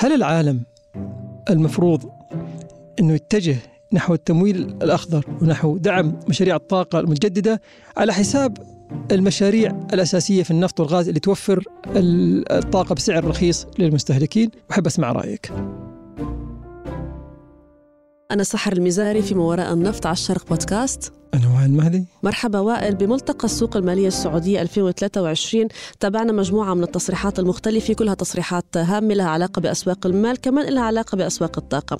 هل العالم المفروض إنه يتجه نحو التمويل الأخضر ونحو دعم مشاريع الطاقة المتجددة على حساب المشاريع الأساسية في النفط والغاز اللي توفر الطاقة بسعر رخيص للمستهلكين واحب أسمع رأيك. أنا سحر المزاري في ما وراء النفط على الشرق بودكاست. أنا وائل مهدي. مرحبا وائل. بملتقى السوق المالية السعودية 2023 تابعنا مجموعة من التصريحات المختلفة كلها تصريحات هامة لها علاقة بأسواق المال كمان لها علاقة بأسواق الطاقة.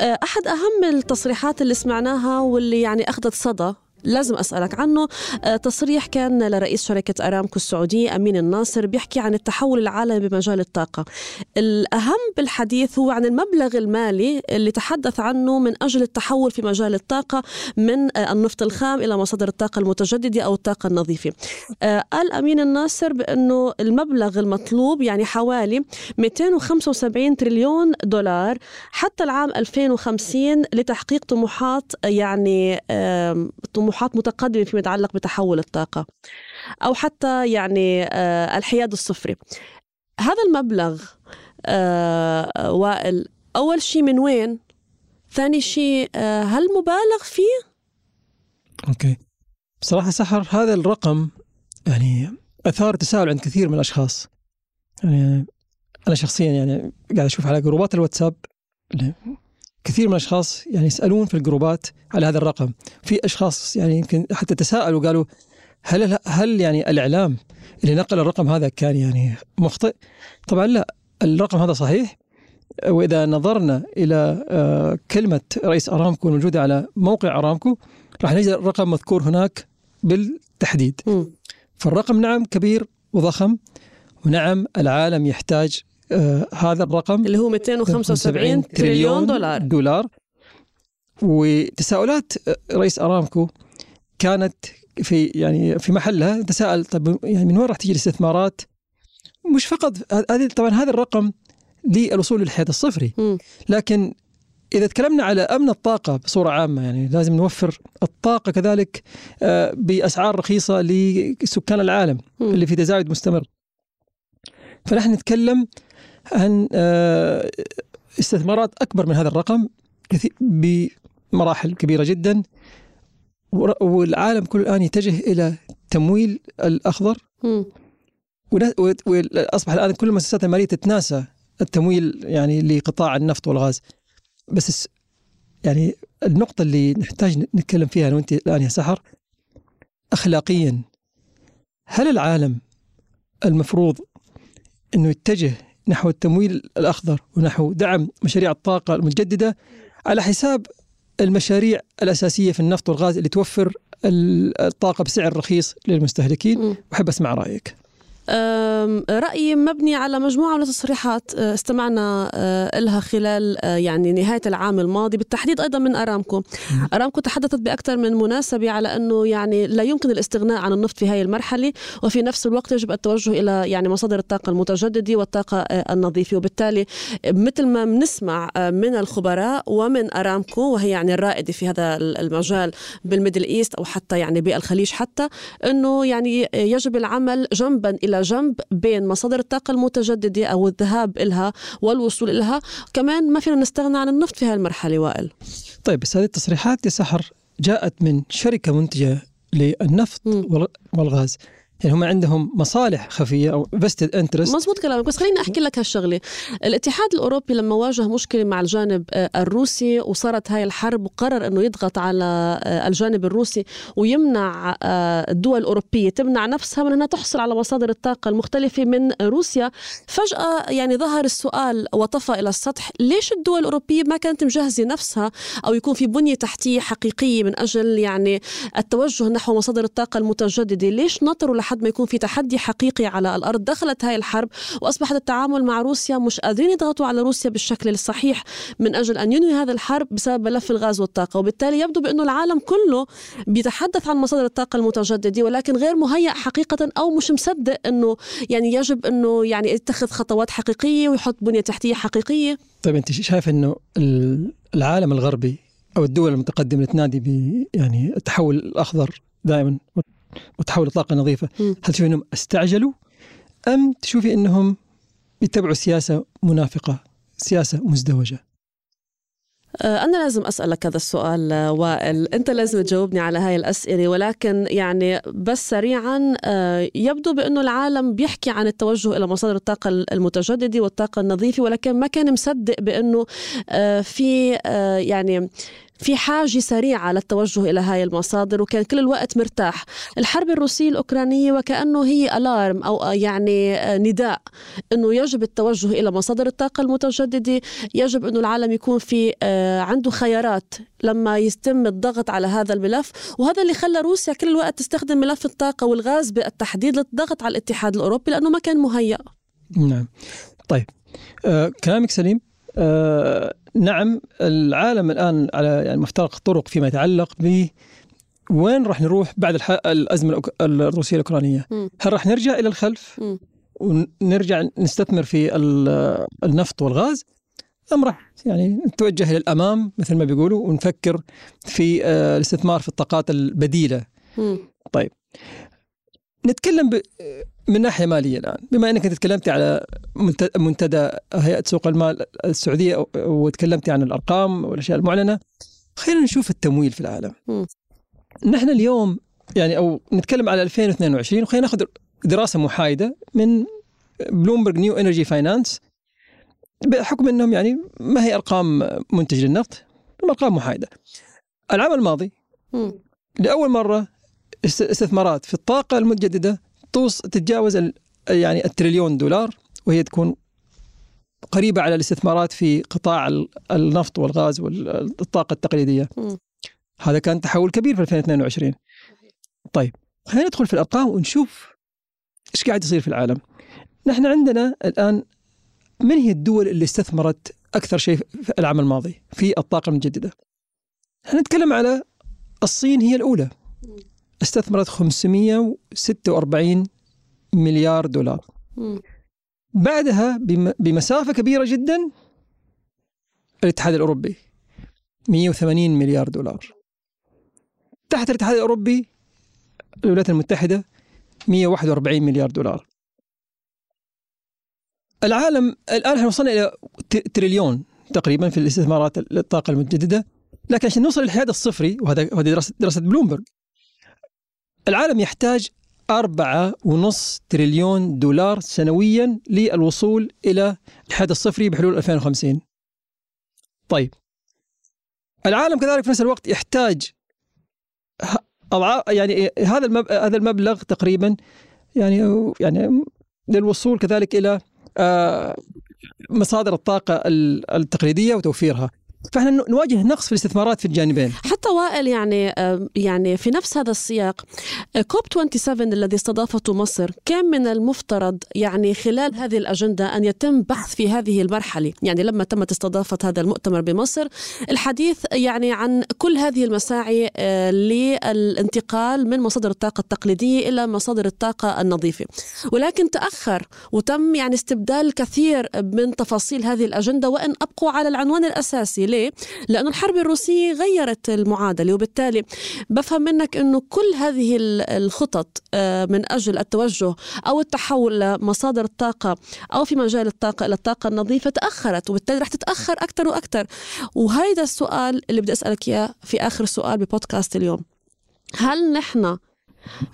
أحد أهم التصريحات اللي سمعناها واللي يعني أخذت صدى لازم أسألك عنه. آه، تصريح كان لرئيس شركة أرامكو السعودية أمين الناصر بيحكي عن التحول العالمي بمجال الطاقة. الأهم بالحديث هو عن المبلغ المالي اللي تحدث عنه من أجل التحول في مجال الطاقة من آه، النفط الخام إلى مصادر الطاقة المتجددة أو الطاقة النظيفة. آه، قال أمين الناصر بأنه المبلغ المطلوب يعني حوالي 275 تريليون دولار حتى العام 2050 لتحقيق طموحات يعني طموحات طموحات متقدمة فيما يتعلق بتحول الطاقة أو حتى يعني آه، الحياد الصفري. هذا المبلغ آه، وائل أول شيء من وين؟ ثاني شيء آه، هل مبالغ فيه؟ أوكي. بصراحة سحر هذا الرقم يعني أثار تساؤل عند كثير من الأشخاص. يعني أنا شخصيا يعني قاعد أشوف على جروبات الواتساب كثير من الأشخاص يعني يسألون في الجروبات على هذا الرقم. في أشخاص يعني يمكن حتى تساءلوا قالوا هل هل يعني الإعلام اللي نقل الرقم هذا كان يعني مخطئ؟ طبعا لا الرقم هذا صحيح. وإذا نظرنا إلى آه، كلمة رئيس أرامكو الموجودة على موقع أرامكو راح نجد الرقم مذكور هناك بالتحديد. فالرقم نعم كبير وضخم ونعم العالم يحتاج آه هذا الرقم اللي هو 275 تريليون دولار. دولار. وتساؤلات رئيس أرامكو كانت في يعني في محلها تساءل طيب يعني من وين راح تجي الاستثمارات؟ مش فقط هذه طبعا هذا الرقم للوصول للحياد الصفري. لكن إذا تكلمنا على أمن الطاقة بصورة عامة يعني لازم نوفر الطاقة كذلك آه، بأسعار رخيصة لسكان العالم اللي في تزايد مستمر. فنحن نتكلم عن آه، استثمارات أكبر من هذا الرقم بمراحل كبيرة جدا. والعالم كله الآن يتجه إلى تمويل الأخضر. وأصبح الآن كل المؤسسات المالية تتناسى التمويل يعني لقطاع النفط والغاز. بس يعني النقطة اللي نحتاج نتكلم فيها أنا وأنت الآن يا سحر أخلاقيا هل العالم المفروض أنه يتجه نحو التمويل الأخضر ونحو دعم مشاريع الطاقة المتجددة على حساب المشاريع الأساسية في النفط والغاز اللي توفر الطاقة بسعر رخيص للمستهلكين. وأحب أسمع رأيك. رأيي مبني على مجموعة من التصريحات أه، استمعنا أه، لها خلال أه، يعني نهاية العام الماضي بالتحديد أيضا من أرامكو. أرامكو تحدثت بأكثر من مناسبة على أنه يعني لا يمكن الاستغناء عن النفط في هذه المرحلة وفي نفس الوقت يجب التوجه إلى يعني مصادر الطاقة المتجددة والطاقة النظيفة. وبالتالي مثل ما بنسمع من الخبراء ومن أرامكو وهي يعني الرائدة في هذا المجال بالميدل إيست أو حتى يعني بالخليج حتى أنه يعني يجب العمل جنبا إلى إلى جنب بين مصادر الطاقة المتجددة أو الذهاب إلها والوصول إلها. كمان ما فينا نستغنى عن النفط في هالمرحلة وائل. طيب بس هذه التصريحات يا سحر جاءت من شركة منتجة للنفط م. والغاز. يعني هم عندهم مصالح خفية أو vested interest مزبوط كلامك بس خليني أحكي لك هالشغلة. الاتحاد الأوروبي لما واجه مشكلة مع الجانب آه، الروسي وصارت هاي الحرب وقرر إنه يضغط على آه، الجانب الروسي ويمنع آه، الدول الأوروبية تمنع نفسها من إنها تحصل على مصادر الطاقة المختلفة من روسيا. فجأة يعني ظهر السؤال وطفى إلى السطح ليش الدول الأوروبية ما كانت مجهزة نفسها أو يكون في بنية تحتية حقيقية من أجل يعني التوجه نحو مصادر الطاقة المتجددة؟ ليش نطروا لحد لحد ما يكون في تحدي حقيقي على الأرض دخلت هاي الحرب وأصبحت التعامل مع روسيا مش قادرين يضغطوا على روسيا بالشكل الصحيح من أجل أن ينهي هذا الحرب بسبب ملف الغاز والطاقة. وبالتالي يبدو بأنه العالم كله بيتحدث عن مصادر الطاقة المتجددة ولكن غير مهيأ حقيقة أو مش مصدق أنه يعني يجب أنه يعني يتخذ خطوات حقيقية ويحط بنية تحتية حقيقية. طيب أنت شايف أنه العالم الغربي أو الدول المتقدمة تنادي ب يعني التحول الأخضر دائما؟ وتحول لطاقه نظيفة. هل تشوفي أنهم استعجلوا؟ أم تشوفي أنهم يتبعوا سياسة منافقة سياسة مزدوجة؟ آه، أنا لازم أسألك هذا السؤال آه، وائل. أنت لازم تجاوبني على هاي الأسئلة ولكن يعني بس سريعا آه، يبدو بأنه العالم بيحكي عن التوجه إلى مصادر الطاقة المتجددة والطاقة النظيفة ولكن ما كان مصدق بأنه في يعني في حاجة سريعة للتوجه إلى هاي المصادر وكان كل الوقت مرتاح. الحرب الروسية الأوكرانية وكأنه هي ألارم أو يعني نداء أنه يجب التوجه إلى مصادر الطاقة المتجددة. يجب أنه العالم يكون في آه، عنده خيارات لما يتم الضغط على هذا الملف. وهذا اللي خلى روسيا كل الوقت تستخدم ملف الطاقة والغاز بالتحديد للضغط على الاتحاد الأوروبي لأنه ما كان مهيأ. نعم. طيب آه كلامك سليم. آه نعم العالم الآن على يعني مفترق طرق فيما يتعلق ب وين راح نروح بعد الأزمة الروسية الأوكرانية؟ هل راح نرجع إلى الخلف ونرجع نستثمر في النفط والغاز أم راح يعني نتوجه للامام مثل ما بيقولوا ونفكر في آه، الاستثمار في الطاقات البديلة. طيب نتكلم من ناحية مالية الآن بما إنك أنت تكلمتي على منتدى هيئة سوق المال السعودية وتكلمتي عن الأرقام والأشياء المعلنة خلينا نشوف التمويل في العالم م. نحن اليوم يعني أو نتكلم على 2022 وخلينا ناخذ دراسة محايدة من Bloomberg New Energy Finance بحكم إنهم يعني ما هي أرقام منتج للنفط أرقام محايدة العام الماضي م. لأول مرة استثمارات في الطاقة المتجددة توص تتجاوز يعني التريليون دولار وهي تكون قريبة على الاستثمارات في قطاع النفط والغاز والطاقة التقليدية. م. هذا كان تحول كبير في 2022 طيب خلينا ندخل في الأرقام ونشوف إيش قاعد يصير في العالم. نحن عندنا الآن من هي الدول اللي استثمرت أكثر شيء في العام الماضي في الطاقة المتجددة؟ نتكلم على الصين هي الأولى. استثمرت 546 مليار دولار. بعدها بمسافة كبيرة جدا الاتحاد الأوروبي 180 مليار دولار. تحت الاتحاد الأوروبي الولايات المتحدة 141 مليار دولار. العالم الآن إحنا وصلنا إلى تريليون تقريبا في الاستثمارات الطاقة المتجددة. لكن عشان نوصل للحياد الصفري وهذا دراسة دراسة بلومبرج العالم يحتاج أربعة ونص تريليون دولار سنويا للوصول إلى الحد الصفري بحلول 2050 طيب. العالم كذلك في نفس الوقت يحتاج يعني هذا هذا المبلغ تقريبا يعني يعني للوصول كذلك إلى آه، مصادر الطاقة التقليدية وتوفيرها. فإحنا نواجه نقص في الاستثمارات في الجانبين. حتى وائل يعني يعني في نفس هذا السياق. كوب 27 الذي استضافته مصر كان من المفترض يعني خلال هذه الأجندة أن يتم بحث في هذه المرحلة؟ يعني لما تمت استضافة هذا المؤتمر بمصر الحديث يعني عن كل هذه المساعي آه، للانتقال من مصادر الطاقة التقليدية إلى مصادر الطاقة النظيفة. ولكن تأخر وتم يعني استبدال الكثير من تفاصيل هذه الأجندة وإن أبقوا على العنوان الأساسي ليه؟ لأنه الحرب الروسية غيرت المعادلة وبالتالي بفهم منك أنه كل هذه الخطط آه، من أجل التوجه أو التحول لمصادر الطاقة أو في مجال الطاقة إلى الطاقة النظيفة تأخرت وبالتالي رح تتأخر أكثر وأكثر وهيدا السؤال اللي بدي أسألك إياه في آخر سؤال ببودكاست اليوم. هل نحن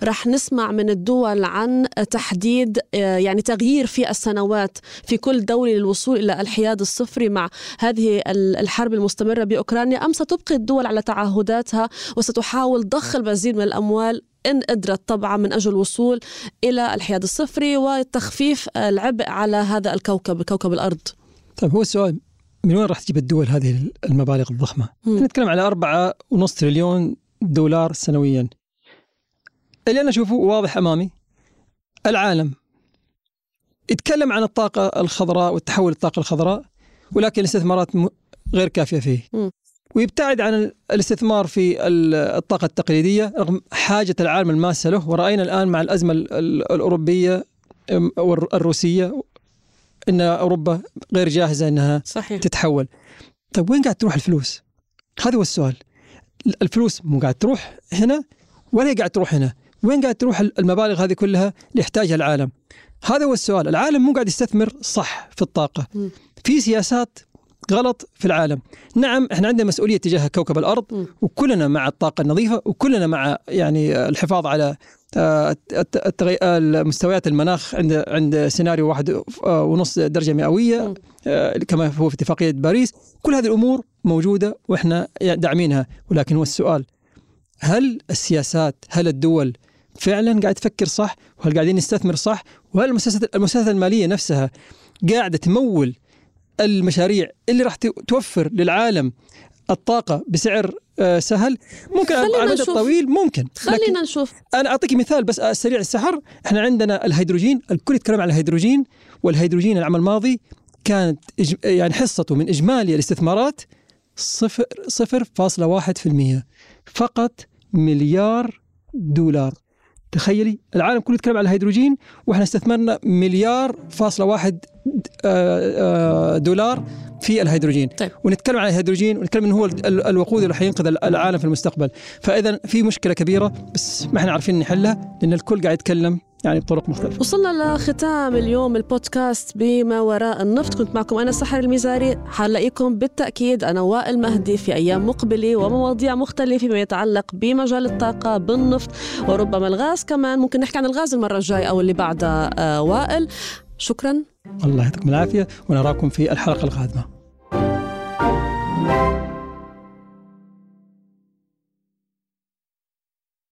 رح نسمع من الدول عن تحديد آه، يعني تغيير في السنوات في كل دولة للوصول إلى الحياد الصفري مع هذه الحرب المستمرة بأوكرانيا. أم ستبقي الدول على تعهداتها وستحاول ضخ المزيد من الأموال إن قدرت طبعا من أجل الوصول إلى الحياد الصفري وتخفيف العبء على هذا الكوكب كوكب الأرض؟ طيب هو السؤال من وين راح تجيب الدول هذه المبالغ الضخمة؟ نتكلم على أربعة ونص تريليون دولار سنويا. اللي أنا أشوفه واضح أمامي. العالم يتكلم عن الطاقة الخضراء والتحول للطاقه الخضراء ولكن الاستثمارات غير كافية فيه. ويبتعد عن الاستثمار في الطاقة التقليدية رغم حاجة العالم الماسة له. ورأينا الآن مع الأزمة الأوروبية والروسيه إن أوروبا غير جاهزة إنها صحيح. تتحول. طيب وين قاعد تروح الفلوس؟ هذا هو السؤال. الفلوس مو قاعد تروح هنا ولا قاعد تروح هنا؟ وين قاعد تروح المبالغ هذه كلها اللي يحتاجها العالم؟ هذا هو السؤال. العالم مو قاعد يستثمر صح في الطاقة. في سياسات غلط في العالم. نعم إحنا عندنا مسؤولية تجاه كوكب الأرض وكلنا مع الطاقة النظيفة وكلنا مع يعني الحفاظ على آه، مستويات المناخ عند عند سيناريو واحد آه، ونص درجة مئوية آه، كما هو في اتفاقية باريس. كل هذه الأمور موجودة وإحنا داعمينها. ولكن هو السؤال هل السياسات هل الدول فعلا قاعد تفكر صح؟ وهل قاعدين نستثمر صح؟ وهل المؤسسات المؤسسات المالية نفسها قاعدة تمول المشاريع اللي راح توفر للعالم الطاقة بسعر آه، سهل؟ ممكن على المدى الطويل ممكن خلينا نشوف. أنا أعطيك مثال بس سريع السحر. إحنا عندنا الهيدروجين الكل يتكلم عن الهيدروجين والهيدروجين العام الماضي كانت يعني حصته من إجمالي الاستثمارات صفر صفر فاصلة واحد في المية فقط مليار دولار. تخيلي العالم كله يتكلم على الهيدروجين وإحنا استثمرنا مليار فاصلة واحد آه، آه، دولار في الهيدروجين طيب. ونتكلم عن الهيدروجين ونتكلم انه هو الوقود اللي حينقذ العالم في المستقبل فإذا في مشكلة كبيرة بس ما إحنا عارفين نحلها لأن الكل قاعد يتكلم يعني بطرق مختلفة. وصلنا لختام اليوم البودكاست بما وراء النفط. كنت معكم أنا سحر المزاري حلاقيكم بالتأكيد. أنا وائل مهدي في أيام مقبلة ومواضيع مختلفة فيما يتعلق بمجال الطاقة بالنفط وربما الغاز كمان. ممكن نحكي عن الغاز المرة الجاية أو اللي بعدها. آه وائل شكرا. الله يعطيكم العافية ونراكم في الحلقة القادمة.